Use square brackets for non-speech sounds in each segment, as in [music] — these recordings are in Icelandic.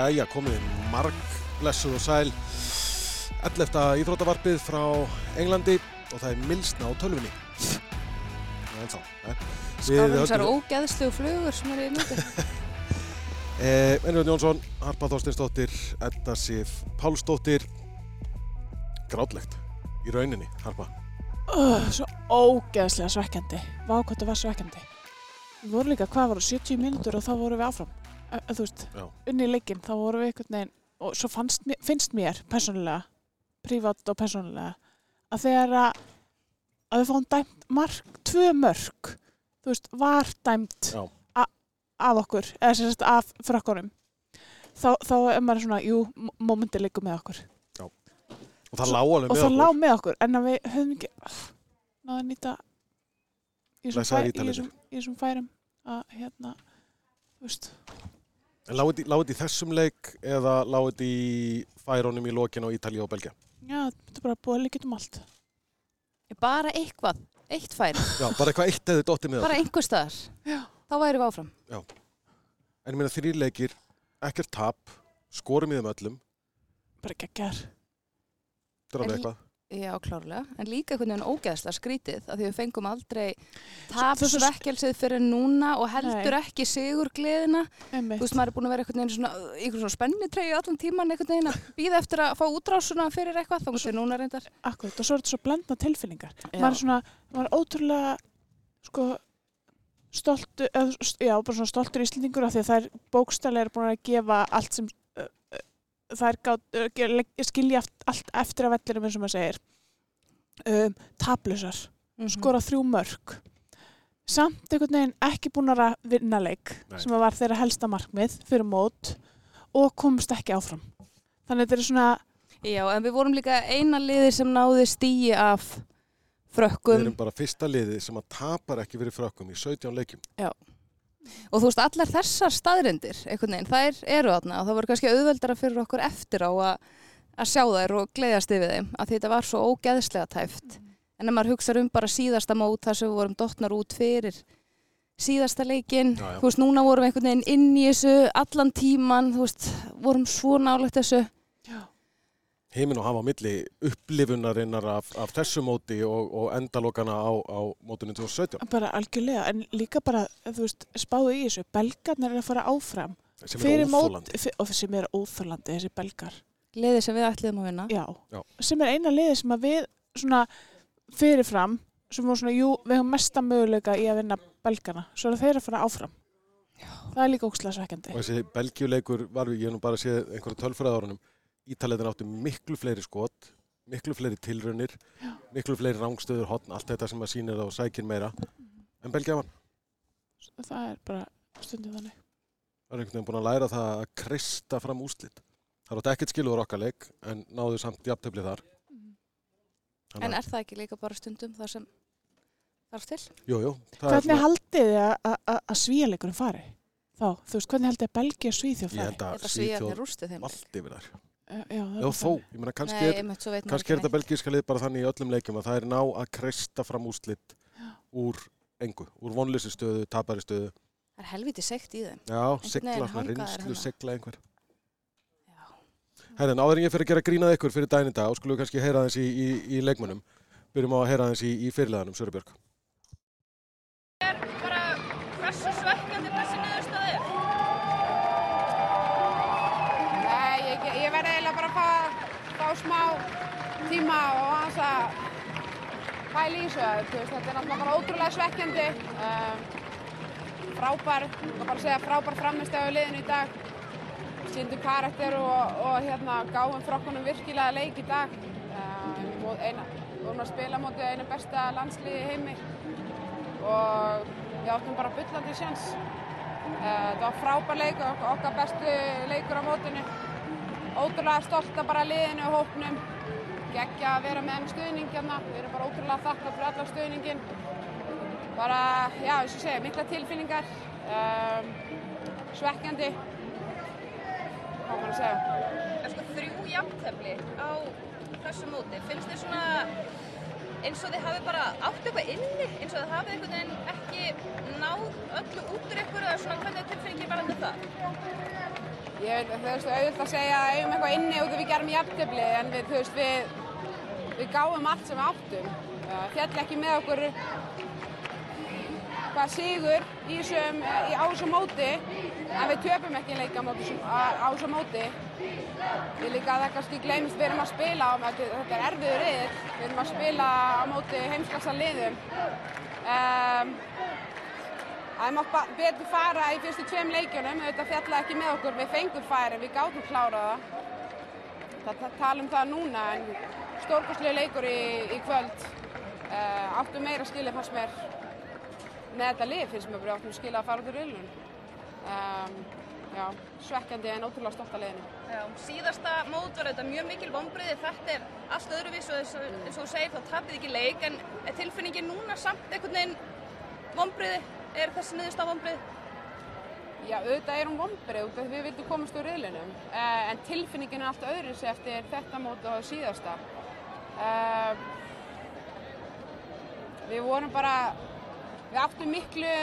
Jæja, komið marg blessuð og sæl. 11. íþróttavarpið frá Englandi og það er milsna á tölvunni. En þá Skáðum þessar ógeðslegu flugur sem eru í núti [laughs] eh, Ennvjörn Jónsson, Harpa Þorstinsdóttir Edda Sif Pálsdóttir. Grátlegt í rauninni, Harpa. Uh, Svo ógeðslega svekkjandi. Vá hvað það var svekkjandi. Við vorum líka, hvað voru, 70 mínútur og þá vorum við áfram Þú veist, Já. unni í leikinn þá vorum við einhvern veginn og svo fannst, finnst mér persónulega prívat og persónulega að þegar að, að við fáum dæmt mark, tvö mörk þú veist, var dæmt Já. a, af okkur eða sem sagt af frökkunum þá, þá er maður svona, jú, mómenti leikur með okkur og það lá alveg og með það okkur lág með okkur en að við höfum ekki náðu að nýta í þessum færum að hérna þú veist, En lágu þetta í þessum leik eða lágu þetta í færónum í lokin á Ítalíu og Belgia? já, þetta er bara búið að líka um allt Bara eitthvað, eitt færi Já, bara eitthvað eitt eða dotti með Bara okkur. einhver staðar Já. Þá væri við áfram En ég meina þrýr leikir, ekkert tap, skorum í þeim öllum, bara geggar þetta er alveg eitthvað. Já, klárlega, en líka einhvern veginn ógeðslega skrítið að því við fengum aldrei tap Þessu- svekkelsið fyrir núna og heldur ekki sigur gleðina einmitt, Þú veist, maður er búin að vera einhvern veginn svona, einhvern svona spennitreyju allan tíman einhvern veginn að býða eftir að fá útrásuna fyrir eitthvað, þá til núna reyndar. akkurat og svo er þetta svo blendna tilfinningar. Já. maður er svona, maður er ótrúlega sko stoltur, já, bara svona stoltur íslendingur af því að það er bókstælega búin að gefa allt sem legg- skilja allt eftir af vellinum eins og maður segir um, tablusar Mhm. skora þrjú mörg samt einhvern veginn ekki búin að vinna leik Nei. sem var þeirra helsta markmið fyrir mót og komst ekki áfram þannig að þetta er svona Já, en við vorum líka eina liði sem náði stíi af Við frökkum erum bara fyrsta liðið sem að tapar ekki fyrir frökkum í 17 leikjum. Og þú veist, allar þessar staðrindir, einhvern veginn, þær eru þarna og það voru kannski auðveldara fyrir okkur eftir á að, að sjá þær og gleiðast yfir þeim, að þetta var svo ógeðslega tæft. En ef maður hugsa um bara síðasta mót þar sem við vorum dottnar út fyrir síðasta leikinn, Já, já. þú veist, núna vorum við einhvern veginn inn í þessu allan tíman, þú veist, vorum svo nálægt þessu. Heimin og hafa milli upplifunarinnar af, af þessu móti og, og endalokana á, á mótunum 2017. bara algjörlega, en líka bara þú veist, spáðu í þessu, belgarnir er að fara áfram Sem fyrir er óþólandi. og sem er óþólandi þessi belgar, Liði sem við ætliðum að vinna. já. Já. sem er eina liði sem að við svona fyrirfram, sem svona jú, við höfum mesta möguleika í að vinna belgarna, svo er þeir að fara áfram það er líka ókslega svekkjandi Og þessi belgjuleikur var við, ég hef nú bara séð einhverja tölfræðárunum, Ítalegðin áttu miklu fleiri skot, miklu fleiri tilraunir, Já. miklu fleiri rangstöður, hotn, allt þetta sem að sýnir og sækir meira. En Belgia var, það er bara stundum þannig var einhvern veginn búin að læra það að kreista fram úslit. Það átti ekkert skiluður okkar leik, en náðu samt jafntöflið þar. Þannig En er það ekki líka bara stundum það sem þarf til? Jú, jú. það er hvernig svona- haldið þið að- að- að að svíjarleikurinn fari þá, þú veist, hvernig haldið að Belgia Svíþjóð Ég fari held að Svíþjóð svíjarnir rústi Já, bara þó, ég meina, kannski Nei, er, er þetta belgíska lið bara þannig í öllum leikjum að það er ná að kreista fram úslit úr engu, úr vonleysi stöðu, tapari stöðu. Það er helviti sekt í þeim. Já, reynslu, hérna. sigla einhver. Já. Herðin, áður en ég fyrir að gera grínað ykkur fyrir daginn í dag, og skulum við kannski heyra þess í, í, í leikmunum. Byrjum á að heyra þess í, í fyrirleganum, Sörubjörg. Pæla í þessu. Þetta er náttúrulega bara ótrúlega svekkjandi. Um, frábær, ég vil bara segja frábær framist á liðinu í dag. Sýndum karakter og, og hérna, gáum frokkunum virkilega leik í dag. Og eina, við vorum að spila mótið einu besta landsliði heimi og við áttum bara bullandi sjans. Uh, þetta var frábær leikur, ok okkar bestu leikur á mótinu. Ótrúlega stolt að bara liðinu og hópnum. Gekkja að vera með enn stuðning hérna. Við erum bara ótrúlega þakklátt fyrir allar stuðningin. Bara, já, eins og segja, mikla tilfinningar. Um, svekkjandi. Hvað maður að segja? En sko þrjú jafntefli á þessu móti, finnst þið svona eins og þið hafi bara átt eitthvað inni, eins og þið hafi einhvern veginn ekki náð öllu út úr ykkur eða svona hvernig er tilfinningin varandi það? Ég veit, þú veist, auðvitað að segja að eigum eitthvað inni út af við gerum jafntefli en við, þú veist, við, við gáum allt sem við áttum. Uh, Fjall ekki með okkur hvað sigur í þessum, í á þessu móti en við töpum ekki leika á móti- móti. Ég líka að það kannski gleymist, við erum að spila á, þetta, þetta er erfiður riðil, við erum að spila á móti heimsklassa liðum. Um, Það mátt betur fara í fyrstu tveim leikjunum, þetta fjallaði ekki með okkur, við fengum færi, við gátum klárað það. Það það- tala um það núna en stórkostlega leikur í, í kvöld. Uh, áttu meira skilið fannst mér með þetta lið finnst mér bara áttum skilið að fara út úr riðlun. Um, já, svekkjandi en ótrúlega stolt að liðinu. Já, síðasta mót var þetta mjög mikil vonbriði, þetta er allt öðruvís og eins og þú segir þá tapið ekki leik en er tilfinningin núna samt einhvern veginn vonbriði? Er þessi niðurst á vonbriði? Já, auðvitað er hún vonbrið út af því við vildum komast úr riðlinum uh, en tilfinningin er allt öðru sér eftir þetta mót og síðasta. Uh, við vorum bara, við áttum miklu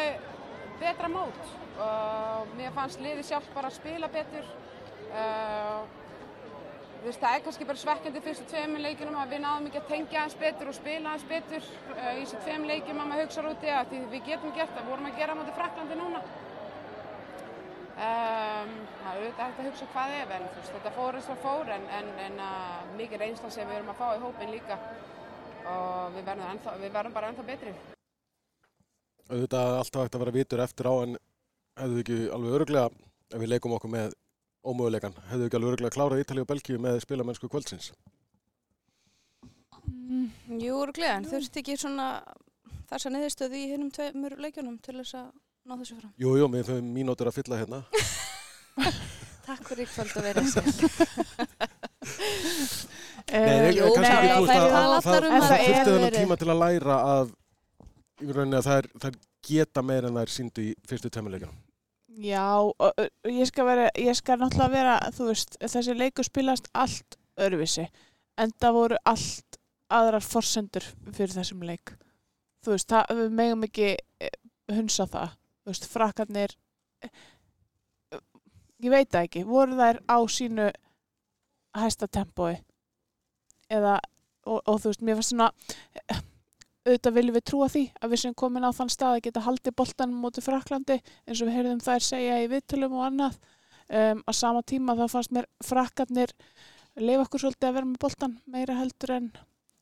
betra mót og mér fannst liðið sjálf bara að spila betur. Uh, Þú veist, það er kannski bara svekkjandi fyrstu tveimur leikinum að við náðum ekki að tengja aðeins betur og spila aðeins betur uh, í þessu tveim leikjum að maður hugsa úti að því við getum gert það, vorum að gera á móti Fraklandi núna. Um, það er auðvitað hægt að hugsa hvað ef en þú veist, þetta fór eins og fór en, en, en uh, mikið reynsla sem við erum að fá í hópin líka og við verðum, ennþá, við verðum bara ennþá betri. Auðvitað er alltaf hægt að vera vitur eftir á en hefðu ekki alveg öruglega, ef við leikum okkur með ómöguleikan, hefðu ekki alveg öruglega klárað Ítalíu og Belgíu með spilamennsku kvöldsins. Jú, örglega, en þurfti ekki svona þessa niðurstöðu í hinnum tveimur leikjunum til þess að ná þessu fram. Jú, jú, við höfum mínútur að fylla hérna. [laughs] Takk fyrir kvöld að vera sér. Nei, Jú, kannski ekki, það að- er að- að það þurfti er þennan tíma til að læra að í rauninni að það er, það er geta meira en það er síndu í fyrstu tæmuleikana. Já, og, og ég skal vera, ég skal náttúrulega vera, þú veist, þessi leikur spilast allt öðruvísi, en það voru allt aðrar forsendur fyrir þessum leik. Þú veist, það, við megum ekki eh, hunsa það, þú veist, frakkarnir, eh, ég veit það ekki, voru þær á sínu hæsta tempói? Eða, og, og þú veist, mér fannst svona, eh, auðvitað viljum við trúa því að við sem komin á þann stað að geta haldið boltanum mútið Fraklandi eins og við heyrðum þær segja í viðtölum og annað. Um, á sama tíma þá fannst mér frakkarnir leifa okkur svolítið að vera með boltan meira heldur en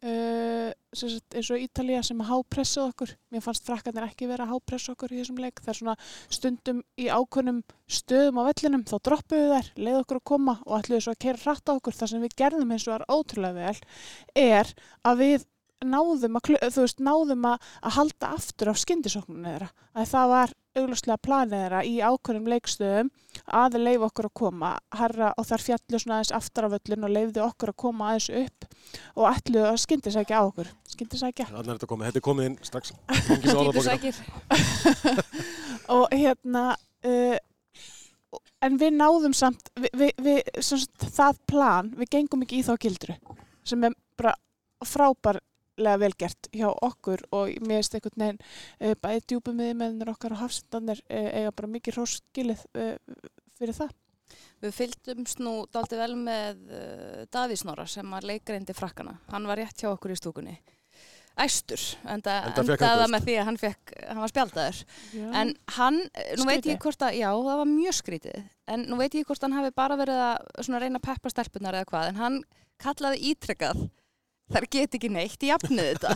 uh, sagt, eins og Ítalía sem hápressað okkur. Mér fannst frakkarnir ekki vera að hápressa okkur í þessum leik. Það er svona stundum í ákveðnum stöðum á vellinum þá droppuðu þær, leið okkur að koma og ætluðu svo að keira hratt á okkur. Það sem við gerðum eins og var ótrúlega vel er að við náðum að, veist, náðum að, að halda aftur af skyndisóknunni þeirra. Að það var auglustlega planið þeirra í ákveðnum leikstöðum að leifa okkur að koma herra og þar fjallu svona aðeins aftur af völlin og leifðu okkur að koma aðeins upp og ætluðu að skyndisækja á okkur. Skyndisækja. Þannig er þetta komið, þetta er komið inn strax. [laughs] Típusækir. [laughs] og hérna uh, en við náðum samt við, við, við, sagt, það plan við gengum ekki í þá gildru sem er bara frábærlega vel gert hjá okkur og mér veist einhvern veginn uh, bæði djúpum viðmennir okkar og hafsendanir uh, eiga bara mikið hróskilið uh, fyrir það Við fylgdumst nú dálítið vel með uh, Davís Snorra sem var leikreindi frakkana. Hann var rétt hjá okkur í stúkunni. Æstur, enda, Enda fékk hann endaða með því að hann, fekk, hann var spjaldaður. Já. En hann, nú veit ég hvort að, já það var mjög skrítið, en nú veit ég hvort hann hafi bara verið að svona reyna að peppa stelpunar eða hvað, en hann kallaði ítrekkað, þær get ekki neitt, jafnið þetta.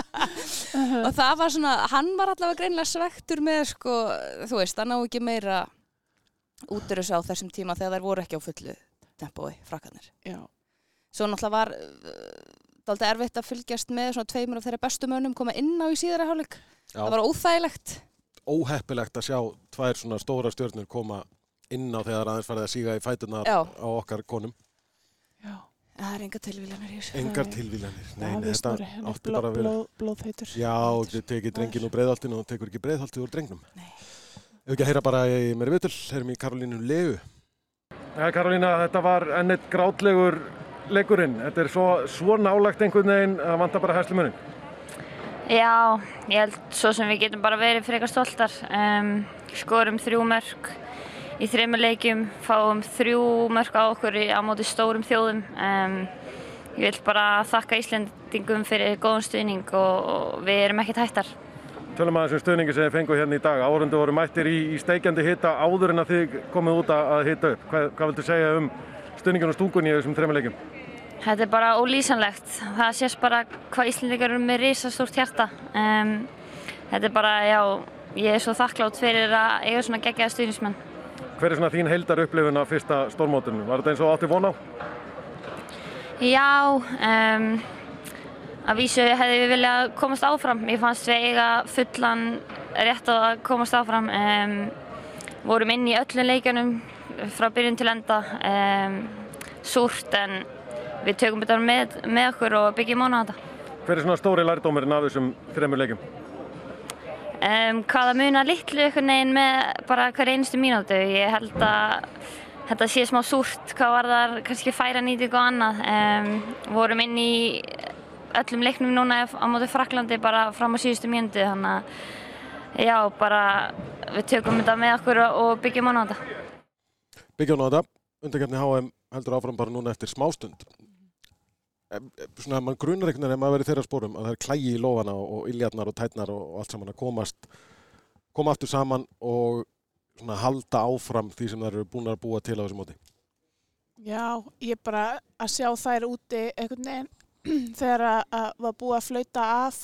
[laughs] og það var svona, hann var allavega greinlega svektur með, sko, þú veist, hann á ekki meira út úr þessu á þessum tíma þegar þær voru ekki á fullu tempói, frakkanir. Já. Svo náttúrulega var uh, dálítið erfitt að fylgjast með svona tveimur af þeirra bestu mönnum koma inn á í síðara. Já. Það var óþægilegt. Óheppilegt að sjá tvær svona stóra stjörnur koma inn á þegar aðeins farið að síga í fætunar á okkar konum. Já. Það er enga tilvílanir þessu. Engar tilvílanir. Nei, nei, þetta átti bara að vera. blóð, blóðheitur. Já, þú tekið drengin úr breiðholtinu og tekur ekki breiðholtið úr drengnum. Nei. Ef ekki að heyra bara í mér vitul, heyrum í Karolínu Legu. Já, Karolína, þetta var enn eitt grátlegur leikurinn. Þetta er svo, svo nálagt einhvern veginn að vanta bara hæslimunin. Já, ég held svo sem við getum bara verið frekar stoltar. Um, skorum þrjú mörg í þreymur leikjum, fáum þrjú mörg á okkur í, á móti stórum þjóðum. Um, ég vil bara þakka Íslendingum fyrir góðan stuðning og, og við erum ekkert hættar. Tölum aðeins um stuðningi sem þið fengu hérna í dag. Áhundu voru mættir í, í steikjandi hita áður en að þið komið út að, að hita upp. Hvað, hvað viltu segja um stuðningin og stúkunni í þessum þreymur leikjum? Þetta er bara ólýsanlegt. Það sést bara hvað Íslendingar eru með risastórt hjarta. Um, þetta er bara, já, ég er svo þakklátt fyrir að eiga svona geggjaða stuðnismenn. Hver er svona þín heildar upplifun af fyrsta stórmótunum? Var þetta eins og átti vona á? Já, um, að vísu hefði við viljað komast áfram. Ég fannst við eiga fullan rétt að komast áfram. Um, vorum inn í öllum leikjanum frá byrjun til enda. Um, súrt en við tökum þetta með, með okkur og byggjum ána á þetta. Hver er svona stóri lærdómurinn af þessum þreymur leikjum? Um, hvaða muna litlu einhvern veginn með bara hver einustu mínútu. Ég held að þetta sé smá súrt hvað var þar kannski færa nýting og annað. Um, vorum inn í öllum leiknum núna á móti Fraklandi bara fram á síðustu mínútu þannig að já, bara við tökum þetta með okkur og byggjum á þetta. Byggjum á þetta. Undarkefni HM heldur áfram bara núna eftir smástund. Svona, mann grunar einhvern veginn ef maður verið þeirra spórum að það er klægi í lofana og illjarnar og tætnar og, allt saman að komast koma aftur saman og svona halda áfram því sem það eru búin að búa til á þessu móti. Já, ég bara að sjá þær úti einhvern veginn [clears throat] þegar að, að var búið að flauta af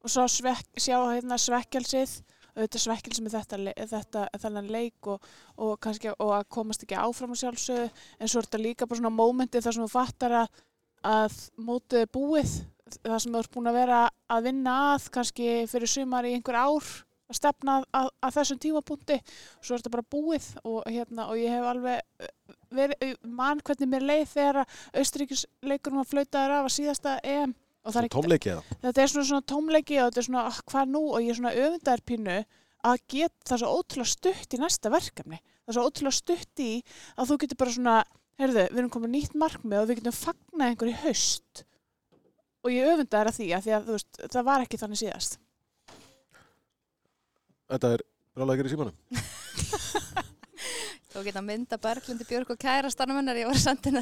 og svo svek, sjá hérna svekkelsið auðvitað svekkelsið með þetta, þetta þennan leik og, og kannski og að komast ekki áfram á sjálfsögðu en svo er þetta líka bara svona mómenti þar sem þú fattar að, að mótið er búið það sem þú ert búin að vera að vinna að kannski fyrir sumar í einhver ár að stefna að, að þessum tímapunkti. Svo er þetta bara búið og, hérna, og ég hef alveg verið, mann hvernig mér leið þegar Austuríkisleikunum að flautaður af að síðasta EM. Svona tómleiki eða? Þetta er svona, svona tómleiki og þetta er svona hvað nú? Og ég er svona öfundar pínu að geta það svo ótrúlega stutt í næsta verkefni. Það er svo ótrúlega stutt í að þú getur bara svona, heyrðu, við erum komið nýtt markmið og við getum fagnað einhver í haust. Og ég öfundar að því að því að þú veist, það var ekki þannig síðast. Þetta er í símanum. Þú geta mynda Berglindi Björk og kæra stannumennar ég var sendina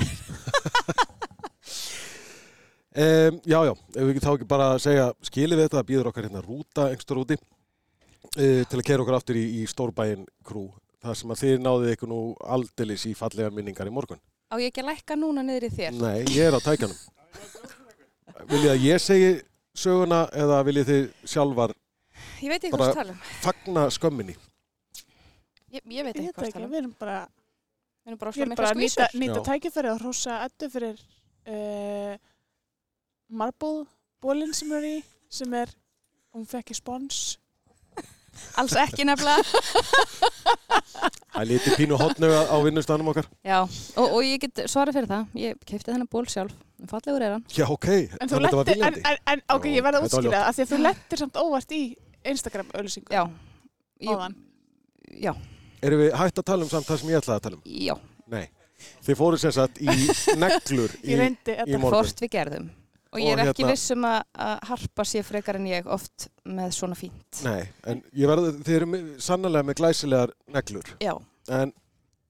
um, [laughs] Já, já, ef við ekki þá ekki bara að segja skilið við þetta, það býður okkar hérna rúta engstur úti uh, til að kera okkur aftur í, í stórbæin krú þar sem að þið náðið ykkur nú aldelis í fallega minningar í morgun? Á ég ekki að lækka núna niður í þér? Nei, ég er á tækjanum Viljið að ég segi söguna eða viljið þið sjálfar Ég veit ekki hvað það tala um. fagna skömminni? Ég, ég veit ekki hvað það um. við erum bara Við erum bara Ég svo er mikla bara að nýta, nýta tækifæri og hrósa eddu fyrir uh, marbúðbólinn sem er í sem er, hún fekk í spons Alls ekki nefnilega. [laughs] Það er lítið pínu hotnuga á vinnustanum okkar. Já, og, og ég get svarað fyrir það. Ég kefti þennan ból sjálf. Fallegur er hann. Já, ok, En þannig þetta var viljandi. en, en ok, ég verði að útskýra það því að þú lettir samt óvart í Instagram auðlýsingu Já. Ég, Já, Erum við hægt að tala um samt það sem ég ætlaði að tala um? já, Nei. Þið fóru sem sagt í [laughs] neglur í, Ég reyndi í þetta. morgun. Hvort við gerðum Og ég Og er ekki hérna- viss um að, að harpa sé frekar en ég oft með svona fínt. Nei, en ég verði, þið eru sannarlega með glæsilegar neglur. Já, En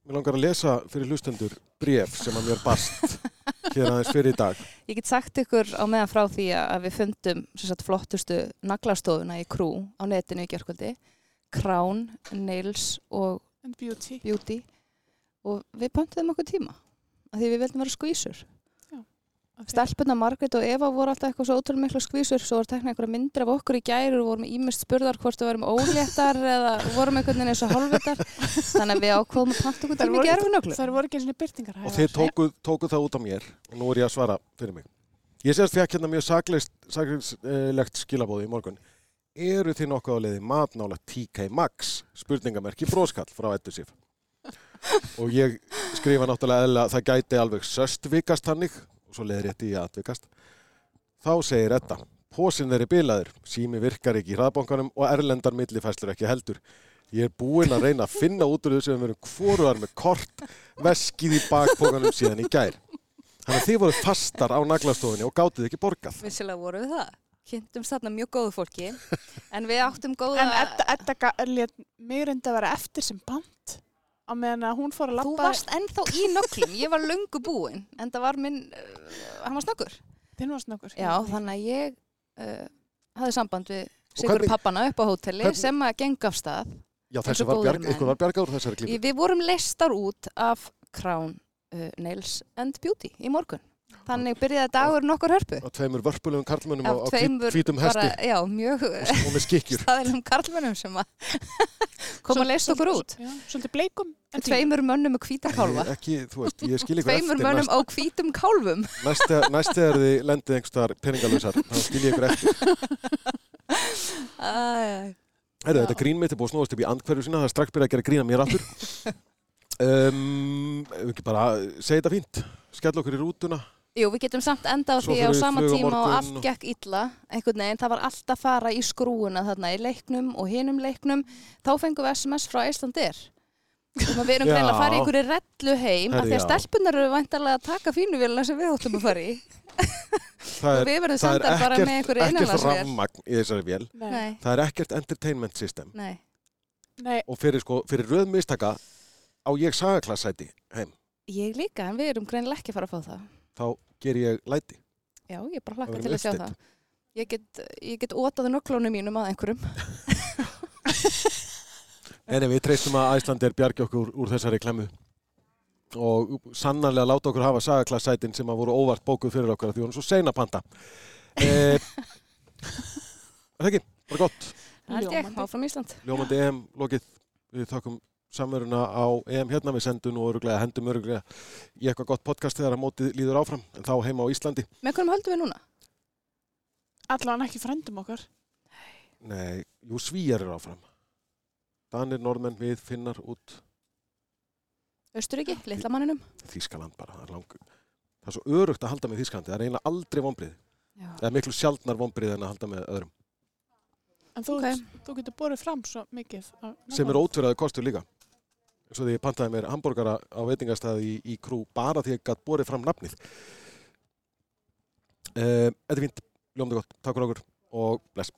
mér langar að lesa fyrir hlustendur bref sem að mér barst [laughs] hér aðeins fyrir í dag. Ég get sagt ykkur á meðan frá því að við fundum sem sagt, flottustu naglastofuna í krú á netinu í gerkvöldi Crown, Nails og beauty. Beauty. Og við pöntuðum okkur tíma af því við vildum vera skvísur okay. Stelpuna Margrét og Eva voru alltaf eitthvað svo ótrúlega miklu skvísur svo voru teknað einhverja myndir af okkur í gæri og vorum ímest spurðar hvort við vorum óléttar [laughs] eða vorum einhvern veginn eins og hálfvitar þannig að við ákváðum að panta okkur tíma í voru- gerfinöglu Það voru ekki eins og byrtingar og þið tókuð tóku það út á mér og nú er ég að svara fyrir mig. Ég sést fekk hérna mjög saklegt skilabóði í morgun. Eru þið nokkuð á leiði matnála TK Max spurningamerki Sif. Og ég skrifa náttúrulega eðla að það gæti alveg söstvikast hannig og svo leiðir ég í að atvikast þá segir Edda Pósinn er í bilaður, sími virkar ekki í hraðbankanum og erlendar millifæslur ekki heldur. Ég er búinn að reyna að finna út úr þessu að við erum hvoruðar með kort veskið í bakpókanum síðan í gær. Þannig að þið voru fastar á naglastofunni og gátuð ekki borgað. Vissilega voru við það. Kynntumst þarna mjög góðu fólki en við áttum góða En Edda, Edda ga- lét mig reynda að vera eftir sem band á meðan að hún fór að Þú labba varst ennþá í nöglum, ég var löngu búinn en það var minn, uh, hann var snöggur. Þinn var snöggur. Já, þannig að ég uh, hafði samband við Sigur pappana upp á hóteli hvernig- sem að genga af stað. Já, þessu var bjarg, var bjargað úr þessari klípu. Við vorum leistar út af Crown uh, Nails and Beauty í morgun Þannig byrjaði dagur nokkur hörpu. Á tveimur vörpulegum karlmönnum á, á hvít- tveimur hvítum hesti. bara, já, mjög og, og [laughs] staðilum karlmönnum sem að [laughs] koma að leist okkur út. Já, svolítið bleikum. Tveimur mönnum með hvíta kálfa. Ég, ekki, þú veist, ég skil ykkur Tveimur eftir. mönnum næst, á hvítum kálfum. [laughs] næst, þegar þið lendið einhverstaðar peningalösar, þá skil ég ykkur eftir. Já. þetta grín mitt er búið að snúast upp í andhverju sína, það er strax byrjað að gera grína mér aftur. um, segja þetta fínt, skella okkur í rútuna. Jú, við getum samt enda á Svo því á sama tíma og allt og- gekk illa einhvern veginn, það var allt að fara í skrúuna þarna í leiknum og hinum leiknum. Þá fengum við SMS frá Íslandir að við erum greinlega að fara í einhverju rellu heim af Herri, því að stelpunar eru vantarlega að taka fínuvélina sem við óttum að fara í. Það og er, við verðum er sendar bara með einhverju ekkert innanlandsvél. rammagn í þessari vél. Nei, Nei, Það er ekkert entertainment system. nei, nei, Og fyrir, sko, fyrir röð mistaka á ég sagaklassæti heim. ég líka en við erum greinlega ekki að fara að fá það Þá ger ég læti. Já, ég er bara hlakka til að sjá það Ég get, ég get ótaði nöklónum mínum að einhverjum [laughs] En við treystum að Æslandi er bjargi okkur úr, þessari klemmu og sannarlega láta okkur hafa sagaklassætin sem að voru óvart bókuð fyrir okkur því hún er svo seina panta. Eh, [laughs] er það ekki, bara gott. Það ég, Ljómandi. áfram Ísland Ljómandi EM lokið. Við þakkum samveruna á EM hérna. Við sendum nú öruglega, hendum öruglega í eitthvað gott podcast þegar að mótið líður áfram. En þá heima á Íslandi. Með hvernig höldum við núna? allan ekki frændum okkar Nei, jú, svíjar eru áfram. Danir, normenn, við, finnar út Östuríki, litla manninum Þískaland bara. Það er, lang... það er svo örugt að halda með Þískalandi. Það er eiginlega aldrei vonbrið. Já. Það er miklu sjaldnar vonbrið en að halda með öðrum. en þú, Ok. þú getur borið fram svo mikið af Sem er ótverðaði kostur líka. Svo því ég pantaði mér hambúrgara á veitingastæði í, í krú bara því ég gætt borið fram nafnið. Uh, þetta er fínt. Ljómandi gott. Takk fyrir okkur og bless.